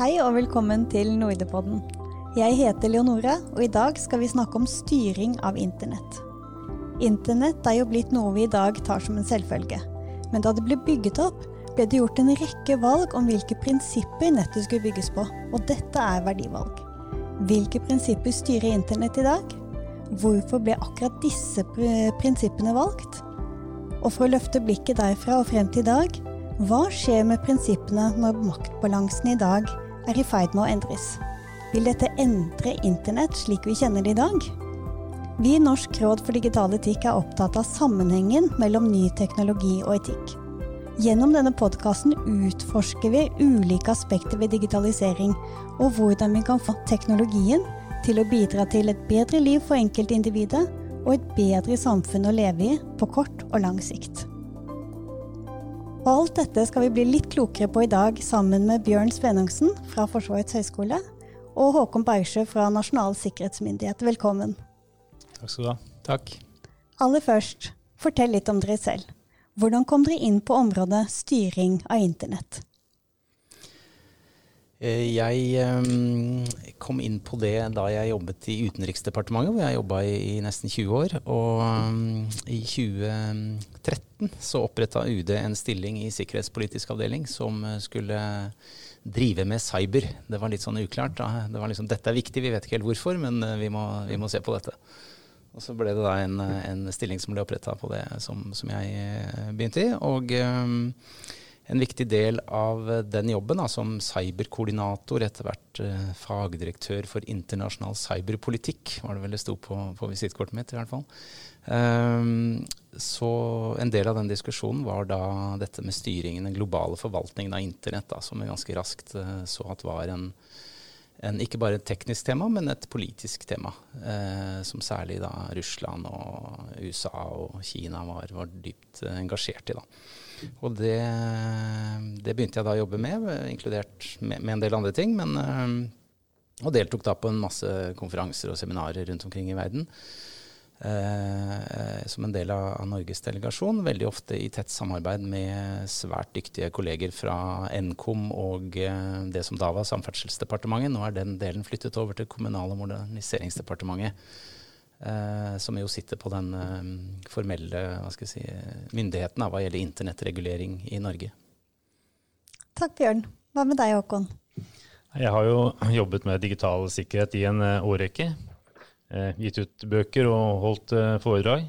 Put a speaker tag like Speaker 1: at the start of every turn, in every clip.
Speaker 1: Hei og velkommen til Nordepodden. Jeg heter Leonora, og i dag skal vi snakke om styring av internett. Internett er jo blitt noe vi i dag tar som en selvfølge. Men da det ble bygget opp, ble det gjort en rekke valg om hvilke prinsipper nettet skulle bygges på, og dette er verdivalg. Hvilke prinsipper styrer internett i dag? Hvorfor ble akkurat disse prinsippene valgt? Og for å løfte blikket derfra og frem til i dag, hva skjer med prinsippene når maktbalansen i dag er i ferd med å endres? Vil dette endre internett slik vi kjenner det i dag? Vi i Norsk råd for digital etikk er opptatt av sammenhengen mellom ny teknologi og etikk. Gjennom denne podkasten utforsker vi ulike aspekter ved digitalisering, og hvordan vi kan få teknologien til å bidra til et bedre liv for enkeltindividet og et bedre samfunn å leve i på kort og lang sikt. Og alt dette skal vi bli litt klokere på i dag sammen med Bjørn Svenungsen fra Forsvarets høgskole og Håkon Bergsjø fra Nasjonal sikkerhetsmyndighet. Velkommen.
Speaker 2: Takk skal du ha. Takk.
Speaker 1: Aller først, fortell litt om dere selv. Hvordan kom dere inn på området styring av internett?
Speaker 2: Eh, jeg ehm, kom inn på det da jeg jobbet i Utenriksdepartementet, hvor jeg jobba i, nesten 20 år. Og ehm, i 2013 så oppretta UD en stilling i sikkerhetspolitisk avdeling som eh, skulle drive med cyber. Det var litt sånn uklart. Det var liksom, Dette er viktig, vi vet ikke helt hvorfor, men eh, vi må, vi må se på dette. Og så ble det da en, en stilling som ble oppretta på det som, som, jeg begynte i. Og en viktig del av eh, den jobben da, som cyberkoordinator, etter hvert eh, fagdirektør for internasjonal cyberpolitikk, var det vel det sto på, på visittkortet mitt i hvert fall. Um, så en del av den diskusjonen var da dette med styringen, den globale forvaltningen av internett, da, som vi ganske raskt uh, så at var en, en, ikke bare et teknisk tema, men et politisk tema. Eh, som særlig da Russland og USA og Kina var, var dypt uh, engasjert i. da. Og det, det, begynte jeg da å jobbe med, inkludert med, med en del andre ting. Men, eh, og deltok da på en masse konferanser og seminarer rundt omkring i verden. Eh, som en del av, av, Norges delegasjon, veldig ofte i tett samarbeid med svært dyktige kolleger fra Nkom og eh, det som da var Samferdselsdepartementet. Nå er den delen flyttet over til Kommunal- og moderniseringsdepartementet. Eh, som jo sitter på den eh, formelle si, myndigheten hva gjelder internettregulering i Norge.
Speaker 1: Takk, Bjørn. Hva med deg, Håkon?
Speaker 3: Jeg har jo jobbet med digital sikkerhet i en eh, årrekke. Eh, gitt ut bøker og holdt eh, foredrag.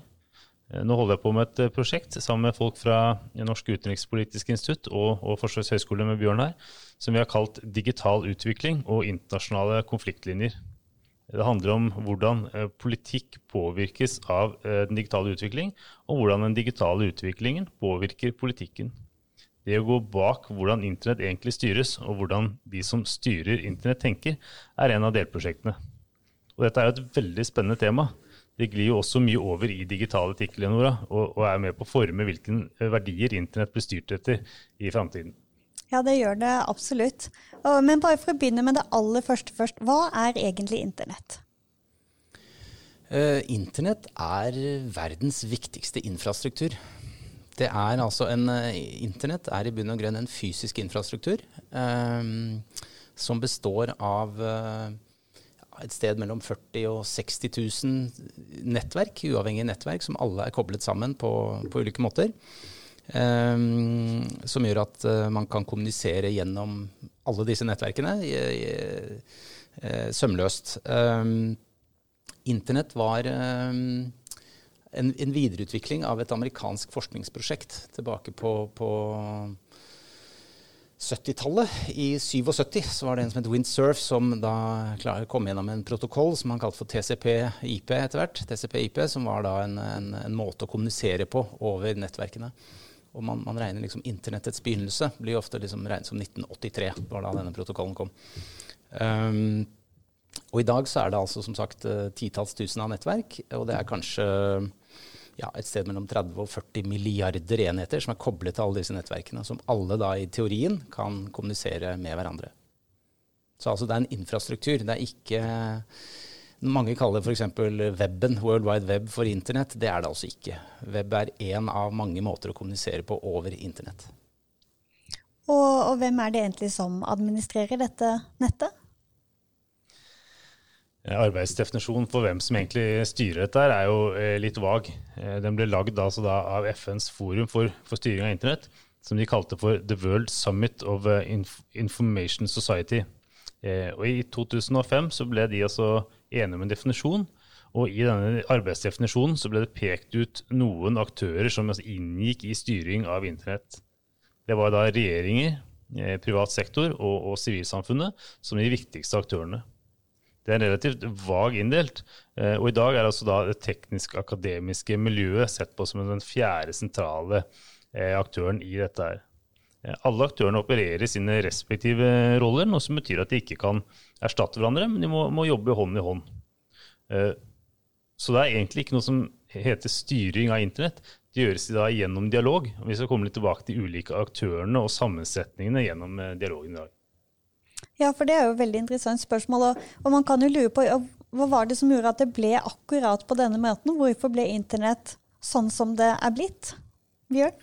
Speaker 3: Eh, nå holder jeg på med et prosjekt sammen med folk fra Norsk utenrikspolitisk institutt og, og Forsvarets høgskole med Bjørn her, som vi har kalt Digital utvikling og internasjonale konfliktlinjer. Det handler om hvordan politikk påvirkes av den digitale utvikling, og hvordan den digitale utviklingen påvirker politikken. Det å gå bak hvordan internett egentlig styres, og hvordan de som styrer internett tenker, er en av delprosjektene. Og dette er jo et veldig spennende tema. Det glir jo også mye over i digital etikk, Leonora, og, og er med på å forme hvilke verdier internett blir styrt etter i framtiden.
Speaker 1: Ja, det gjør det absolutt. Men bare for å begynne med det aller første først. Hva er egentlig internett?
Speaker 2: Uh, internett er verdens viktigste infrastruktur. Det er altså en, uh, Internett er i bunn og grunn en fysisk infrastruktur um, som består av uh, et sted mellom 40 og 60 000 nettverk, uavhengige nettverk, som alle er koblet sammen på, på ulike måter. Um, som gjør at uh, man kan kommunisere gjennom alle disse nettverkene uh, sømløst. Um, Internett var um, en, en, videreutvikling av et amerikansk forskningsprosjekt tilbake på, på 70-tallet. I 77 så var det en som het Windsurf, som da kom gjennom en protokoll som han kalte for TCP-IP etter hvert. TCP-IP, Som var da en, en, en måte å kommunisere på over nettverkene. Og man, man, regner liksom internettets begynnelse blir ofte liksom regnet som 1983. Var da denne protokollen kom. Um, og i dag så er det altså som sagt uh, titalls tusen av nettverk, og det er kanskje ja, et sted mellom 30 og 40 milliarder enheter som er koblet til alle disse nettverkene, som alle da i teorien kan kommunisere med hverandre. Så altså det er en infrastruktur. Det er ikke mange kaller f.eks. weben, World Wide Web, for internett. Det er det altså ikke. Web er én av mange måter å kommunisere på over internett.
Speaker 1: Og, og hvem er det egentlig som administrerer dette nettet?
Speaker 3: Arbeidsdefinisjonen for hvem som egentlig styrer dette, er jo eh, litt vag. Eh, den ble lagd altså av FNs forum for, for, styring av internett, som de kalte for The World Summit of eh, Information Society. Og I 2005 så ble de altså enige om en definisjon, og i denne arbeidsdefinisjonen så ble det pekt ut noen aktører som altså inngikk i styring av internett. Det var da regjeringer, privat sektor og sivilsamfunnet som de viktigste aktørene. Det er relativt vag inndelt. Eh, og i dag er altså da det teknisk-akademiske miljøet sett på som den fjerde sentrale eh, aktøren i dette her. Eh, alle aktørene opererer i sine respektive roller, noe som betyr at de ikke kan erstatte hverandre, men de må, må jobbe hånd i hånd. Så det er egentlig ikke noe som heter styring av internett. Det gjøres da gjennom dialog. og Vi skal komme litt tilbake til ulike aktørene og sammensetningene gjennom dialogen i dag.
Speaker 1: Ja, for det er jo et veldig interessant spørsmål. Og, og man kan jo lure på hva var det som gjorde at det ble akkurat på denne måten? Hvorfor ble internett sånn som det er blitt? Bjørn?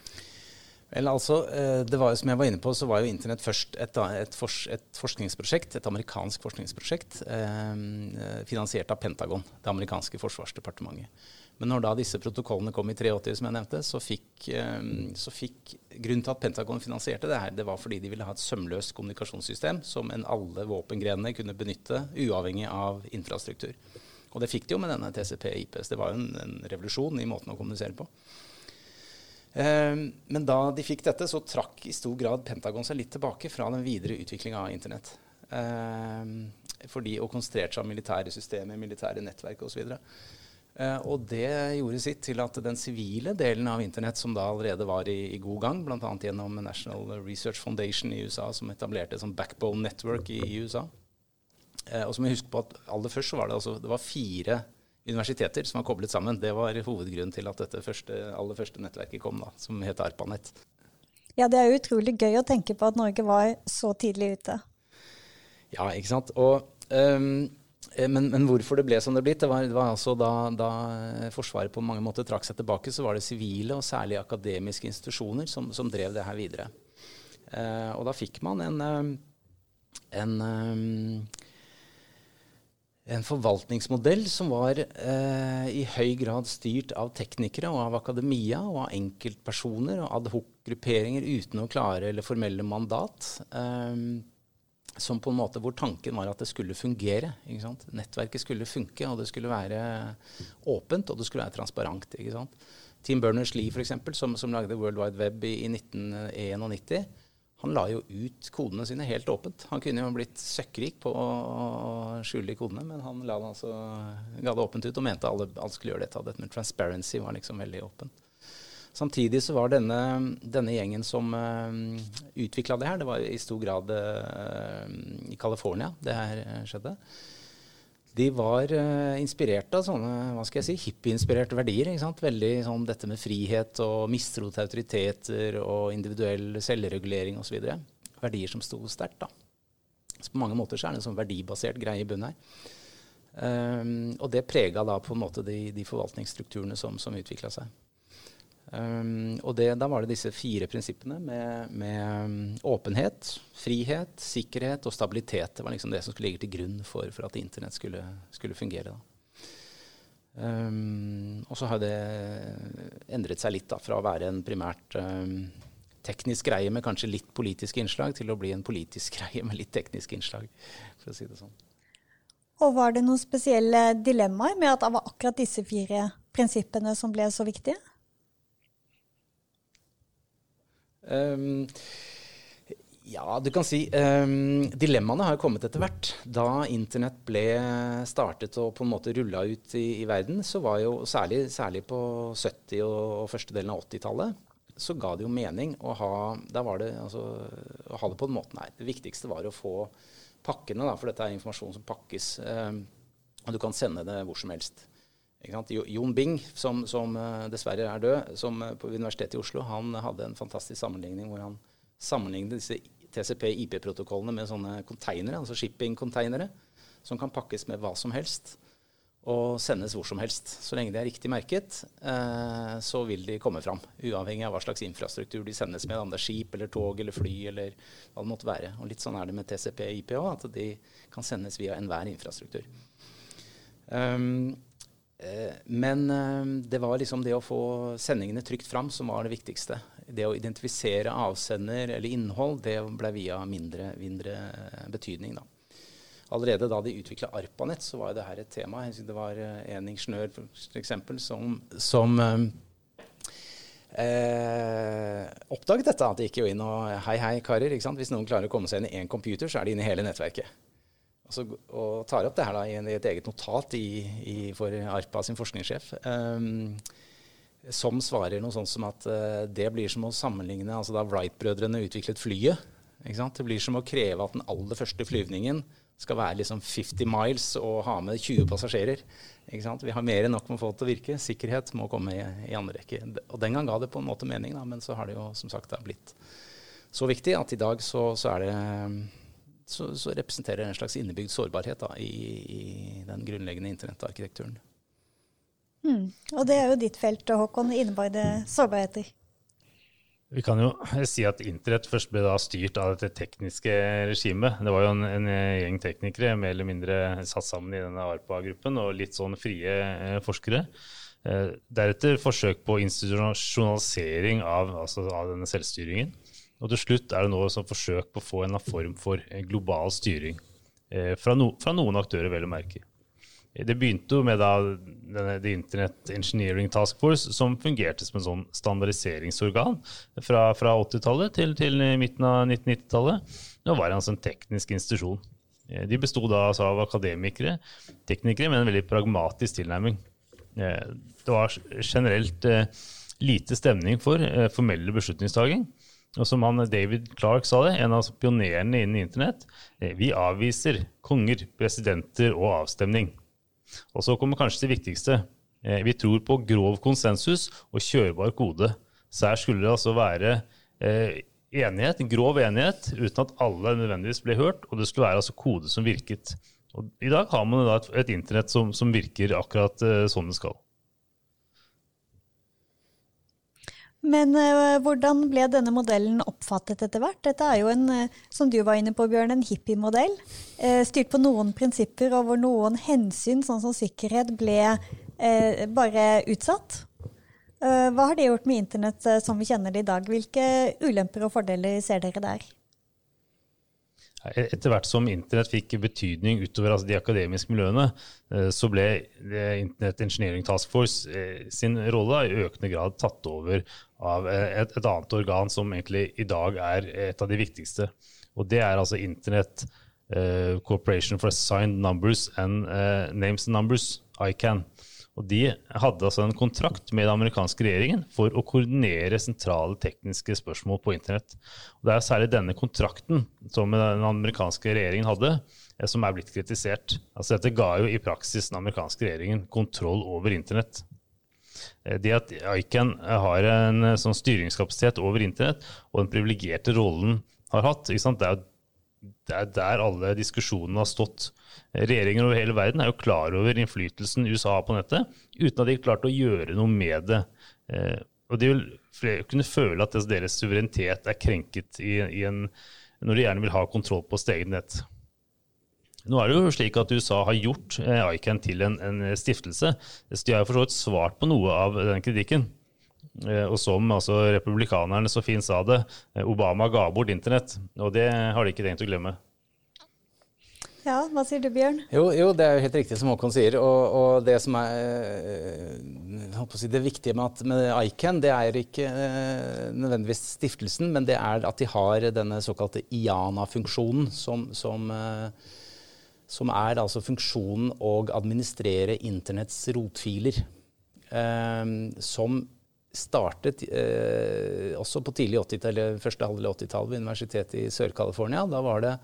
Speaker 2: Vel, altså, eh, det var jo Som jeg var inne på, så var jo Internett først et, et, fors, et forskningsprosjekt, et amerikansk forskningsprosjekt, eh, finansiert av Pentagon, det amerikanske forsvarsdepartementet. Men når da disse protokollene kom i 83, som jeg nevnte, så fikk, eh, så fikk Grunnen til at Pentagon finansierte det her, det var fordi de ville ha et sømløst kommunikasjonssystem som en alle våpengrenene kunne benytte, uavhengig av infrastruktur. Og det fikk de jo med denne TCP-IPS. Det var jo en, en, revolusjon i måten å kommunisere på. Eh, men da de fikk dette, så trakk i stor grad Pentagon seg litt tilbake fra den videre utviklinga av internett. Eh, fordi, og konsentrerte seg om militære systemer, militære nettverk osv. Uh, og det gjorde sitt til at den sivile delen av internett, som da allerede var i, i god gang, bl.a. gjennom National Research Foundation i USA, som etablerte et sånt backbone network i, i USA. Uh, og så må vi huske på at aller først så var det, altså, det var fire universiteter som var koblet sammen. Det var hovedgrunnen til at dette første, aller første nettverket kom, da, som het ARPANET.
Speaker 1: Ja, det er utrolig gøy å tenke på at Norge var så tidlig ute.
Speaker 2: Ja, ikke sant. Og um, Eh, men, men, hvorfor det ble som det blitt, det var, det var altså da, da, Forsvaret på mange måter trakk seg tilbake, så var det sivile og særlig akademiske institusjoner som, som drev det her videre. Eh, og da fikk man en, eh, en, eh, en forvaltningsmodell som var eh, i høy grad styrt av teknikere og av akademia og av enkeltpersoner og adhocgrupperinger uten noe klare eller formelle mandat. Eh, som på en måte hvor tanken var at det skulle fungere. Nettverket skulle funke, og det skulle være åpent og det skulle være transparent. Tim Berners-Lee, f.eks., som, som lagde World Wide Web i, i 1991, han la jo ut kodene sine helt åpent. Han kunne jo blitt søkkrik på å skjule de kodene, men han la det altså, ga det åpent ut og mente alle, alle skulle gjøre dette. Dette med transparency var liksom veldig åpent. Samtidig så var denne, denne gjengen som uh, eh, utvikla det her, det var i stor grad uh, i California det her eh, skjedde. De var uh, inspirert av sånne hva skal jeg si, hippie-inspirerte verdier. ikke sant? Veldig sånn dette med frihet og mistro til autoriteter og individuell selvregulering osv. Verdier som sto sterkt. da. Så på mange måter så er det en sånn verdibasert greie i bunnen her. Um, og det prega da på en måte de, de forvaltningsstrukturene som, som utvikla seg. Um, og det, da var det disse fire prinsippene med, med um, åpenhet, frihet, sikkerhet og stabilitet. Det var liksom det som skulle ligge til grunn for, for at internett skulle, skulle fungere. Um, og så har det endret seg litt da, fra å være en primært teknisk greie med kanskje litt politiske innslag, til å bli en politisk greie med litt tekniske innslag, for å si det sånn.
Speaker 1: Og var det noen spesielle dilemmaer med at det var akkurat disse fire prinsippene som ble så viktige?
Speaker 2: Um, ja, du kan si um, Dilemmaene har kommet etter hvert. Da internett ble startet og på en måte rulla ut i, i, verden, så var jo særlig, særlig på 70- og, første delen av 80-tallet, så ga det jo mening å ha, det, altså, å ha det på den måten her. Det viktigste var å få pakkene, da, for dette er informasjon som pakkes. Um, og du kan sende det hvor som helst. Jon Bing, som, som, eh, dessverre er død, som eh, på Universitetet i Oslo, han hadde en fantastisk sammenligning hvor han sammenlignet disse TCP-IP-protokollene med sånne containere, altså shipping-containere, som kan pakkes med hva som helst. og sendes hvor som helst. Så lenge de er riktig merket, eh, så vil de komme fram. Uavhengig av hva slags infrastruktur de sendes med, om det er skip eller tog eller fly eller hva det måtte være. Og litt sånn er det med TCP-IP òg, at de kan sendes via enhver infrastruktur. Um, men eh, det var liksom det å få sendingene trygt fram som var det viktigste. Det å identifisere avsender eller innhold, det ble via mindre, mindre betydning, da allerede da de utvikla ARPANET, så var det her et tema. Det var eh, en ingeniør f.eks. som, som eh, oppdaget dette. At de gikk jo inn og Hei, hei, karer. Hvis noen klarer å komme seg inn i én computer, så er de inne i hele nettverket. Og, så, og tar opp det her da, i, et eget notat i, i, for ARPA sin forskningssjef. Um, som svarer noe sånt som at uh, det blir som å sammenligne altså Da Wright-brødrene utviklet flyet. Det blir som å kreve at den aller første flyvningen skal være liksom 50 miles og ha med 20 passasjerer. Vi har mer enn nok med å få til å virke. Sikkerhet må komme i, i andre rekke. Og den gang ga det på en måte mening, da, men så har det jo som sagt blitt så viktig at i dag så, så, det, så, så representerer det en slags innebygd sårbarhet da, i, i, den grunnleggende internettarkitekturen.
Speaker 1: Mm. Og det er jo ditt felt, Håkon. Innebygde sårbarheter.
Speaker 3: Vi kan jo si at internett først ble da styrt av dette tekniske regimet. Det var jo en, en gjeng teknikere mer eller mindre satt sammen i denne ARPA-gruppen, og litt sånn frie eh, forskere. Eh, deretter forsøk på institusjonalisering av, altså av, denne selvstyringen. Og til slutt er det nå som forsøk på å få en form for global styring. Eh, fra, no, fra noen aktører, vel å merke. Det begynte jo med da denne, The Internet Engineering Task Force, som fungerte som en sånn standardiseringsorgan fra, fra 80-tallet til, til, midten av 1990-tallet. Nå var altså en teknisk institusjon. Eh, de besto altså av akademikere, teknikere, med en veldig pragmatisk tilnærming. Eh, det var generelt eh, lite stemning for formelle beslutningstaking. Og som han David Clark sa det, en av pionerene innen internett, vi avviser konger, presidenter og avstemning. Og så kommer kanskje det viktigste. Eh, vi tror på grov konsensus og kjørbar kode. Så her skulle det altså være eh, enighet, grov enighet, uten at alle nødvendigvis ble hørt, og det skulle være altså kode som virket. Og I dag har man et, et internett som, som virker akkurat sånn det skal.
Speaker 1: Men uh, hvordan ble denne modellen oppfattet etter hvert? Dette er jo en, uh, som du var inne på, Bjørn, en hippiemodell. Uh, styrt på noen prinsipper og hvor noen hensyn, sånn som sikkerhet, ble bare utsatt. hva har det gjort med internett som vi kjenner det i dag? Hvilke ulemper og fordeler ser dere der?
Speaker 3: Etter hvert som internett fikk betydning utover altså de akademiske miljøene, eh, så ble Internet Engineering Task Force eh, sin rolle i økende grad tatt over av eh, et, et, annet organ som egentlig i dag er et av de viktigste. Og det er altså Internet Corporation for Assigned Numbers and Names and Numbers, ICANN. Og De hadde altså en kontrakt med den amerikanske regjeringen for å koordinere sentrale tekniske spørsmål på internett. Og Det er særlig denne kontrakten som den amerikanske regjeringen hadde, eh, som er blitt kritisert. Altså Dette ga jo i praksis den amerikanske regjeringen kontroll over internett. Eh, det at ICAN har en sånn styringskapasitet over internett, og den privilegerte rollen har hatt, det er jo det er der alle diskusjonene har stått. Regjeringer over hele verden er jo klar over innflytelsen USA har på nettet, uten at de har klart å gjøre noe med det. Eh, og de vil kunne føle at deres suverenitet er krenket i, i en, når de gjerne vil ha kontroll på sitt eget nett. Nå er det jo slik at USA har gjort eh, ICAN til en, en stiftelse, så de har jo for så vidt svart på noe av den kritikken. Eh, og som altså, republikanerne så fint sa det, eh, Obama ga bort internett. Og det har de ikke tenkt å glemme.
Speaker 1: Ja, Hva sier du, Bjørn?
Speaker 2: Jo, jo, det er jo helt riktig som Håkon sier. Og, og det som er eh, si, det viktige med, at, med ICAN, det er ikke nødvendigvis stiftelsen, men det er at de har denne såkalte IANA-funksjonen, som, som, som, er altså funksjonen å administrere internetts rotfiler. som startet eh, også på tidlig 80 eller første halvdel 80-tallet ved Universitetet i Sør-California. Da var det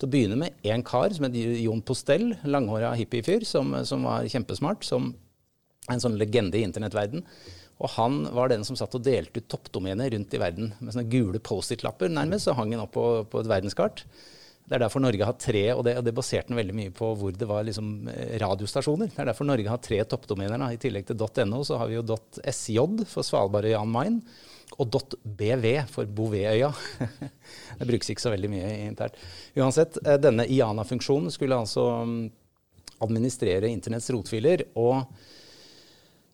Speaker 2: til å begynne med én kar som het Jon Postell, langhåra hippiefyr, som, som var kjempesmart. som En sånn legende i internettverden. Og han var den som satt og delte ut toppdomener rundt i verden med sånne gule Post-It-lapper. Nærmest så hang han opp på, på et verdenskart. Det er derfor Norge har tre, og det, det baserte den veldig mye på hvor det var liksom eh, radiostasjoner. Det er derfor Norge har tre toppdomener. I tillegg til .no så har vi jo .sj for Svalbard og Jan Mayen. Og .bv for Bouvetøya. det brukes ikke så veldig mye internt. Uansett, eh, denne IANA-funksjonen skulle altså mm, administrere internetts rotfiler. og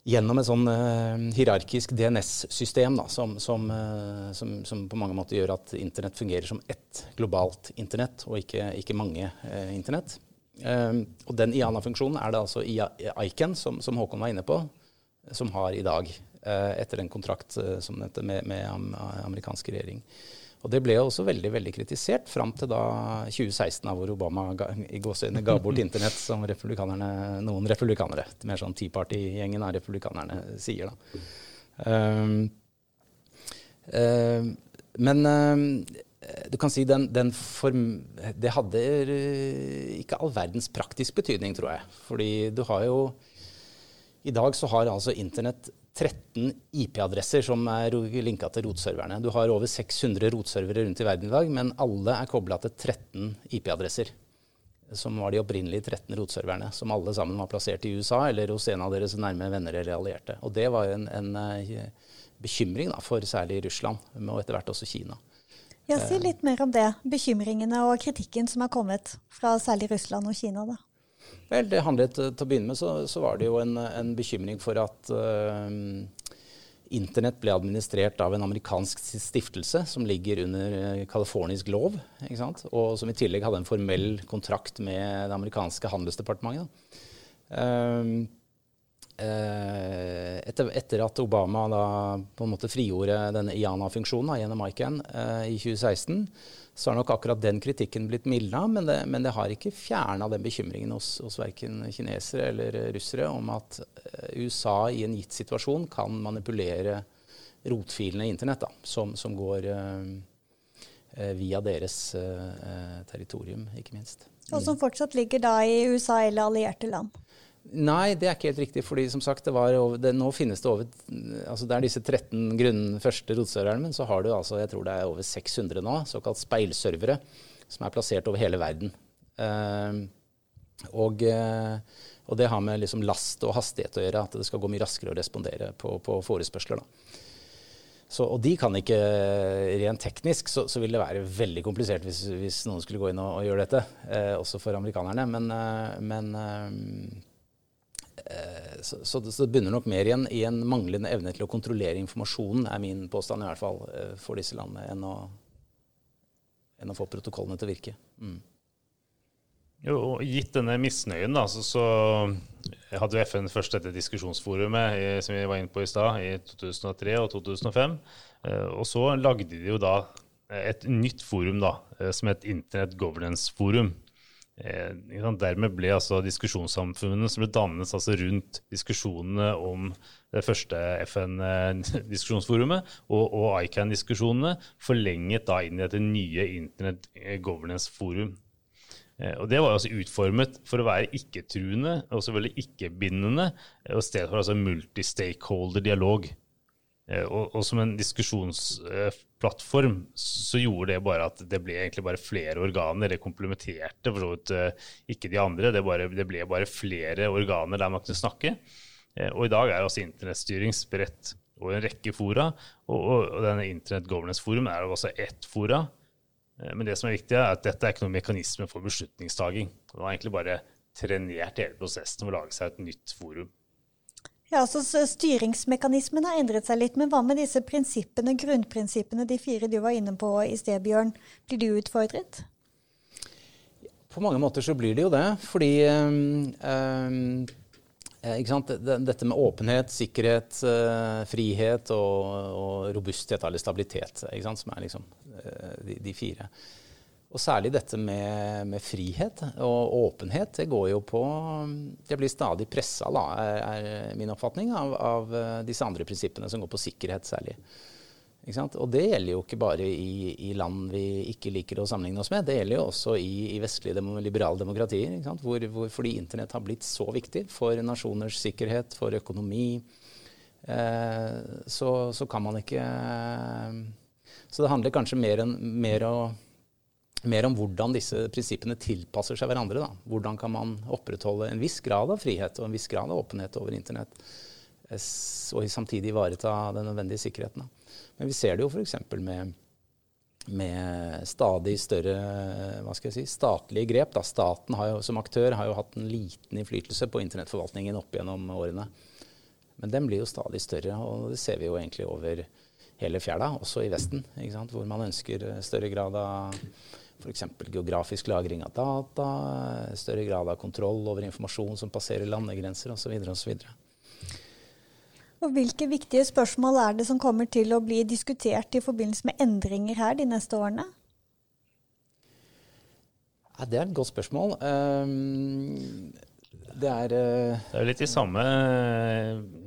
Speaker 2: gjennom et sånn uh, hierarkisk DNS-system som, som, uh, som, som, på mange måter gjør at internett fungerer som ett globalt internett, og ikke, ikke mange uh, internett. og den IANA-funksjonen er det altså ICAN, som, som, Håkon var inne på, som har i dag, etter en kontrakt som dette med, med amerikansk regjering. Og det ble jo også veldig veldig kritisert fram til da 2016, hvor Obama ga, i gåsøgne ga bort internett, som republikanerne, noen republikanere, mer sånn Tea Party-gjengen av republikanerne, sier. da. Um, um, men um, du kan si den, den form, Det hadde ikke all verdens praktisk betydning, tror jeg. Fordi du har jo I dag så har altså internett 13 IP-adresser som er linka til rotserverne. Du har over 600 rotservere rundt i verden i dag, men alle er kobla til 13 IP-adresser. Som var de opprinnelige 13 rotserverne, som alle sammen var plassert i USA eller hos en av deres nærme venner eller allierte. Og det var en, en uh, bekymring da, for særlig Russland, og etter hvert også Kina.
Speaker 1: Ja, Si litt mer om det. Bekymringene og kritikken som har kommet fra særlig Russland og Kina. da.
Speaker 2: Vel, det handlet eh, Til å begynne med så, så var det jo en, en bekymring for at uh, Internett ble administrert av en amerikansk stiftelse som ligger under californisk lov, og som i tillegg hadde en formell kontrakt med det amerikanske handelsdepartementet. Uh, etter, etter, at Obama da på en måte frigjorde denne IANA-funksjonen gjennom ICAN i 2016, så har nok akkurat den kritikken blitt mildna, men men det har ikke fjerna den bekymringen hos, hos verken kinesere eller russere om at eh, USA i en gitt situasjon kan manipulere rotfilene i internett, da, som, som, går eh, via deres eh, territorium, ikke minst.
Speaker 1: Og som fortsatt ligger da i USA eller allierte land?
Speaker 2: Nei, det er ikke helt riktig. fordi som sagt, det over, det, nå finnes det over altså Det er disse 13 grunn, første rotserverne, men så har du altså, jeg tror det er over 600 nå, såkalt speilservere, som er plassert over hele verden. Uh, og, uh, og, det har med liksom last og hastighet å gjøre, at det skal gå mye raskere å respondere på, på forespørsler. da. Så, og de kan ikke Rent teknisk så, så vil det være veldig komplisert hvis, hvis, noen skulle gå inn og, og gjøre dette, eh, også for amerikanerne. Men, eh, men eh, Eh, så, så, det, så, bunner nok mer igjen i en manglende evne til å kontrollere informasjonen, er min påstand i hvert fall, eh, for disse landene, enn å, enn å få protokollene til å virke. Mm.
Speaker 3: Jo, gitt denne misnøyen, da, så, så hadde jo FN først dette diskusjonsforumet i, som vi var inne på i stad, i 2003 og 2005. Eh, og så lagde de jo da et nytt forum da, som het Internet Governance Forum. Eh, dermed ble altså diskusjonssamfunnet som ble dannet altså rundt diskusjonene om det første FN-diskusjonsforumet og, og ICAN-diskusjonene, forlenget da inn i dette nye Internet Governance Forum. Eh, og Det var altså utformet for å være ikke-truende og selvfølgelig ikke-bindende, og stedet for altså multi-stakeholder-dialog. Eh, og, og, som en diskusjonsplattform så gjorde det bare at det ble egentlig bare flere organer. Det komplementerte for så vidt eh, ikke de andre. Det, bare, det, ble bare flere organer der man kunne snakke. Eh, og i dag er altså internettstyring spredt over en rekke fora. Og, og, og denne Internett Governance Forum er også ett fora. Men det som er viktig, er at dette er ikke noen mekanisme for beslutningstaking. Det var egentlig bare trenert hele prosessen med å lage seg et nytt forum.
Speaker 1: Ja, så Styringsmekanismen har endret seg litt, men hva med disse prinsippene, grunnprinsippene, de fire du var inne på i sted, Bjørn? Blir du utfordret?
Speaker 2: På mange måter så blir det jo det, fordi um, Dette med åpenhet, sikkerhet, uh, frihet og, og, robusthet eller stabilitet, som er liksom uh, de, de, fire. Og særlig dette med, med, frihet og åpenhet. Det går jo på Det blir stadig pressa, er, er min oppfatning, av, av, eh, disse andre prinsippene som går på sikkerhet særlig. Og det gjelder jo ikke bare i, i, land vi ikke liker å sammenligne oss med. Det gjelder jo også i, i vestlige dem, liberale demokratier. Hvor, hvor, fordi internett har blitt så viktig for nasjoners sikkerhet, for økonomi. Eh, så, så, kan man ikke Så det handler kanskje mer, en, mer å mer om hvordan disse prinsippene tilpasser seg hverandre. Da. Hvordan kan man opprettholde en viss grad av frihet og en viss grad av åpenhet over internett, og samtidig ivareta den nødvendige sikkerheten. Da. Men vi ser det jo f.eks. med med stadig større hva skal jeg si, statlige grep. Da. Staten jo, som aktør har jo hatt en liten innflytelse på internettforvaltningen opp gjennom årene. Men den blir jo stadig større, og det ser vi jo egentlig over hele fjæra, også i Vesten. Hvor man ønsker større grad av F.eks. geografisk lagring av data, større grad av kontroll over informasjon som passerer landegrenser osv. osv.
Speaker 1: Og hvilke viktige spørsmål er det som kommer til å bli diskutert i forbindelse med endringer her de neste årene?
Speaker 2: Ja, det er et godt spørsmål. Um, det er uh,
Speaker 3: Det er jo litt de samme,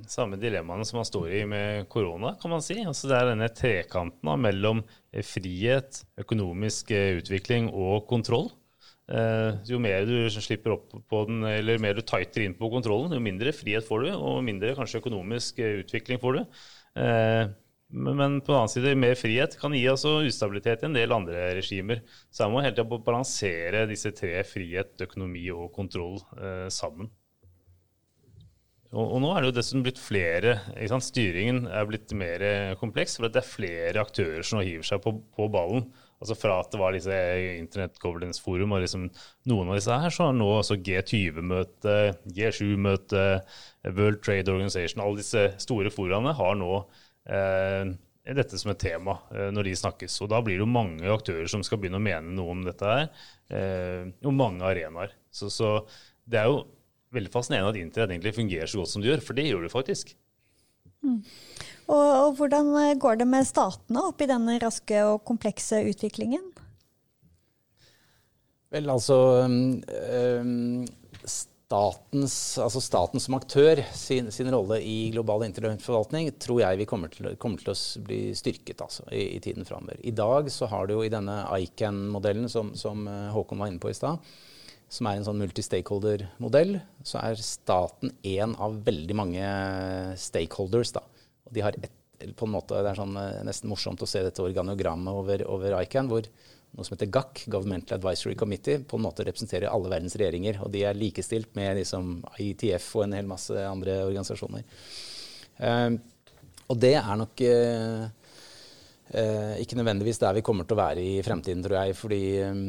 Speaker 3: samme, dilemmaene som man står i med korona, kan man si. Altså det er denne trekanten mellom frihet, økonomisk eh, utvikling og kontroll. Jo mer du slipper opp på den, eller mer du tighter inn på kontrollen, jo mindre frihet får du, og mindre kanskje økonomisk utvikling får du. Uh, men på den annen side, mer frihet kan gi altså ustabilitet i en del andre regimer. Så her må hele tida balansere disse tre, frihet, økonomi og kontroll, eh, sammen. Og, og, nå er det jo dessuten blitt flere. Styringen er blitt mer kompleks, for det er flere aktører som hiver seg på, på ballen. Altså Fra at det var disse Internet Governance Forum og liksom noen av disse her, så har nå også G20-møte, G7-møte, World Trade Organization, alle disse store foraene har nå eh, dette som et tema eh, når de snakkes. Og da blir det jo mange aktører som skal begynne å mene noe om dette her, eh, og mange arenaer. Så, så, det er jo veldig fascinerende at internett egentlig fungerer så godt som det gjør, for det gjør det faktisk.
Speaker 1: Mm. Og, og, hvordan går det med statene oppi denne raske og komplekse utviklingen?
Speaker 2: Vel, altså um, statens, altså staten som aktør sin, sin rolle i global internettforvaltning tror jeg vi kommer til, kommer til å bli styrket altså, i, i, tiden framover. I dag så har du jo i denne ICAN-modellen som, som, eh, Håkon var inne på i stad, som er en sånn multi-stakeholder-modell, så er staten én av veldig mange stakeholders. da. Og de har et, på en måte, Det er sånn, eh, nesten morsomt å se dette organogrammet over, over ICAN, hvor noe som heter GAC, Governmental Advisory Committee, på en måte representerer alle verdens regjeringer. Og de er likestilt med liksom, ITF og en hel masse andre organisasjoner. Uh, og det er nok uh, uh, ikke nødvendigvis der vi kommer til å være i fremtiden, tror jeg. Fordi um,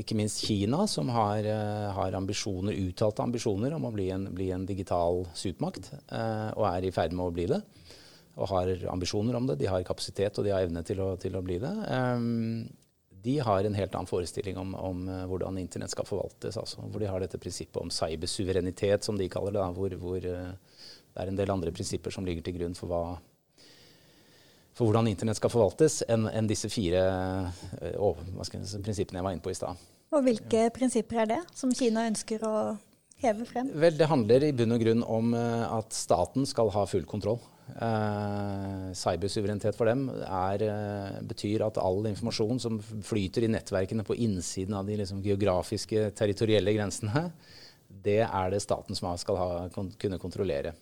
Speaker 2: ikke minst Kina, som har, har, ambisjoner, uttalte ambisjoner om å bli en, bli en digital supermakt, og er i ferd med å bli det og har ambisjoner om det. De har kapasitet og de har evne til å, til å bli det. Um, de har en helt annen forestilling om, om uh, hvordan internett skal forvaltes. Altså, hvor de har dette prinsippet om cybersuverenitet, som de kaller det. Da, hvor, hvor uh, det er en del andre prinsipper som ligger til grunn for, hva, for hvordan internett skal forvaltes, enn en disse fire uh, jeg, prinsippene jeg var inne på i stad.
Speaker 1: Og hvilke prinsipper er det som Kina ønsker å heve frem?
Speaker 2: Vel, Det handler i bunn og grunn om at staten skal ha full kontroll. Uh, cybersuverenitet for dem er, uh, betyr at all informasjon som flyter i nettverkene på innsiden av de liksom, geografiske, territorielle grensene, det er det staten som skal ha, kunne kontrollere.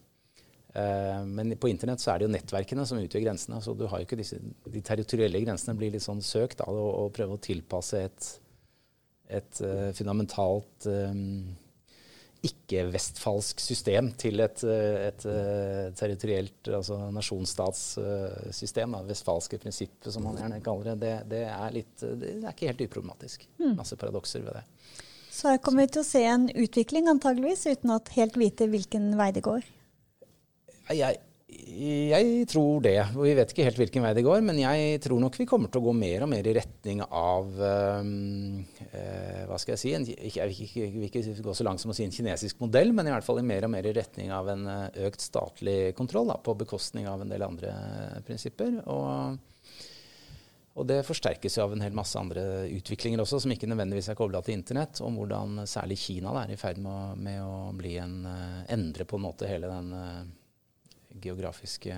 Speaker 2: Uh, men på internett så er det jo nettverkene som utgjør grensene. så du har jo ikke disse, De territorielle grensene blir litt sånn søkt av å, prøve å tilpasse et, et fundamentalt um, ikke-vestfalsk system til et, eh, et, et eh, territorielt, altså nasjonsstatssystem. Vestfalske prinsippet, som man gjerne kaller det. Det, det, er, litt, det er ikke helt uproblematisk. Mm. Masse paradokser ved det.
Speaker 1: Så her kommer vi til å se en utvikling, antageligvis, uten å helt vite hvilken vei det går?
Speaker 2: Jeg, jeg tror det. Vi vet ikke helt hvilken vei det går, men jeg tror nok vi kommer til å gå mer og mer i retning av um, uh, Hva skal jeg si? En, jeg vil ikke, vil ikke, gå så langt som å si en kinesisk modell, men i hvert fall i mer og mer i retning av en uh, økt statlig kontroll da, på bekostning av en del andre prinsipper. Og, og det forsterkes jo av en hel masse andre utviklinger også, som ikke nødvendigvis er kobla til internett, om hvordan særlig Kina er i ferd med å, med å en, endre på en måte hele den geografiske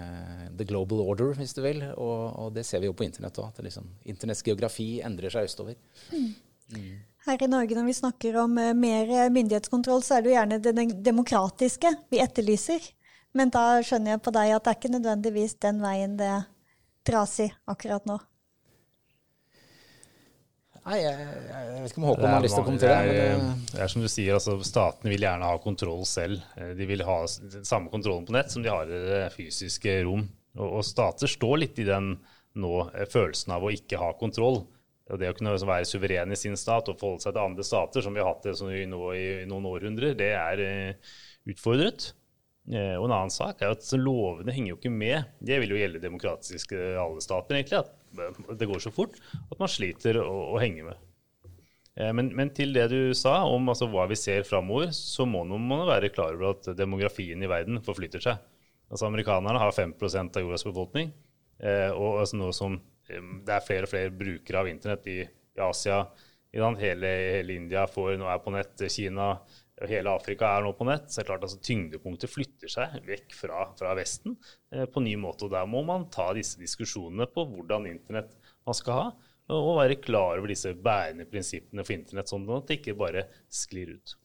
Speaker 2: The global order, hvis du vil. Og, og det ser vi jo på internett òg. Liksom, Internetts geografi endrer seg østover. Mm.
Speaker 1: Mm. Her i Norge når vi snakker om uh, mer myndighetskontroll, så er det jo gjerne det demokratiske vi etterlyser. Men da skjønner jeg på deg at det er ikke nødvendigvis den veien det dras i akkurat nå.
Speaker 2: Nei, jeg, jeg, vet ikke om Håkon har lyst til å kommentere.
Speaker 3: Det er,
Speaker 2: men,
Speaker 3: det er som du sier, altså Statene vil gjerne ha kontroll selv. Eh, de vil ha den samme kontrollen på nett som de har i det fysiske rom. Og, og stater står litt i den nå eh, følelsen av å ikke ha kontroll. Og det å kunne være suveren i sin stat og forholde seg til andre stater, som vi har hatt det nå i, noen århundrer, det er uh, utfordret. Uh, og en annen sak er at lovene henger jo ikke med. Det vil jo gjelde demokratiske alle stater, egentlig. at det går så fort at man sliter å, å henge med. Eh, men, men, til det du sa om altså, hva vi ser framover, så må man være klar over at demografien i verden forflytter seg. Altså, amerikanerne har 5% av jordas befolkning. Eh, og altså, nå som eh, det er flere og flere brukere av internett i, i Asia, i hele, hele, India får, nå er på nett, Kina hele Afrika er nå på nett, så er det klart altså, tyngdepunktet flytter seg vekk fra, fra Vesten eh, på ny måte. og Der må man ta disse diskusjonene på hvordan internett man skal ha, og, være klar over disse bærende prinsippene for internett, sånn at det ikke bare sklir ut.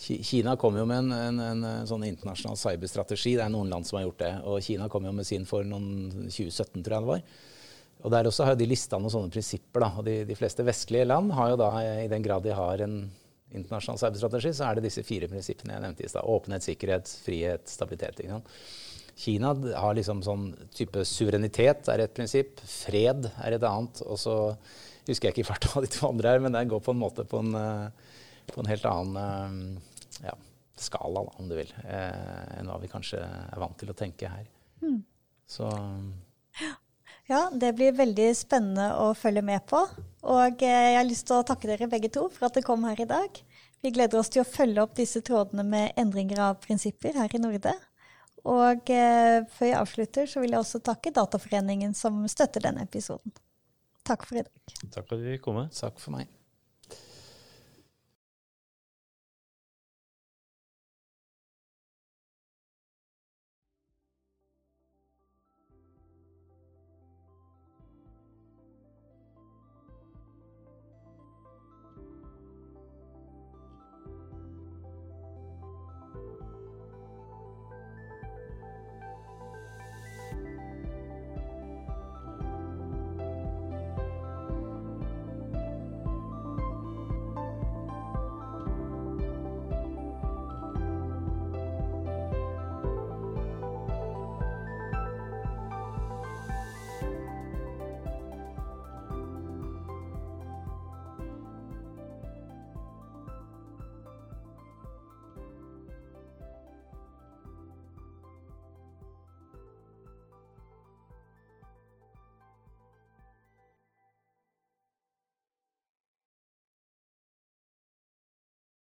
Speaker 2: Kina kom jo med en, en, en, sånn internasjonal cyberstrategi. Det er noen land som har gjort det. Og Kina kom jo med sin for noen 2017, tror jeg det var. Og Der også har de lista noen sånne prinsipper. da, og de, de, fleste vestlige land har jo da, i den grad de har en internasjonal cyberstrategi, så er det disse fire prinsippene jeg nevnte i stad. Åpenhet, sikkerhet, frihet, stabilitet. Kina har liksom sånn type suverenitet er et prinsipp. Fred er et annet. Og så husker jeg ikke i farta hva de to andre er, men det går på en måte på en, eh, på en helt annen eh, ja, skala, om du vil, eh, enn hva vi kanskje er vant til å tenke her. Mm. Så
Speaker 1: ja, det blir veldig spennende å følge med på. Og eh, jeg har lyst til å takke dere begge to for at dere kom her i dag. Vi gleder oss til å følge opp disse trådene med endringer av prinsipper her i Norde. Og eh, før jeg avslutter, så vil jeg også takke Dataforeningen som støtter denne episoden. Takk for i dag.
Speaker 3: Takk for at vi kom.
Speaker 2: Takk for meg.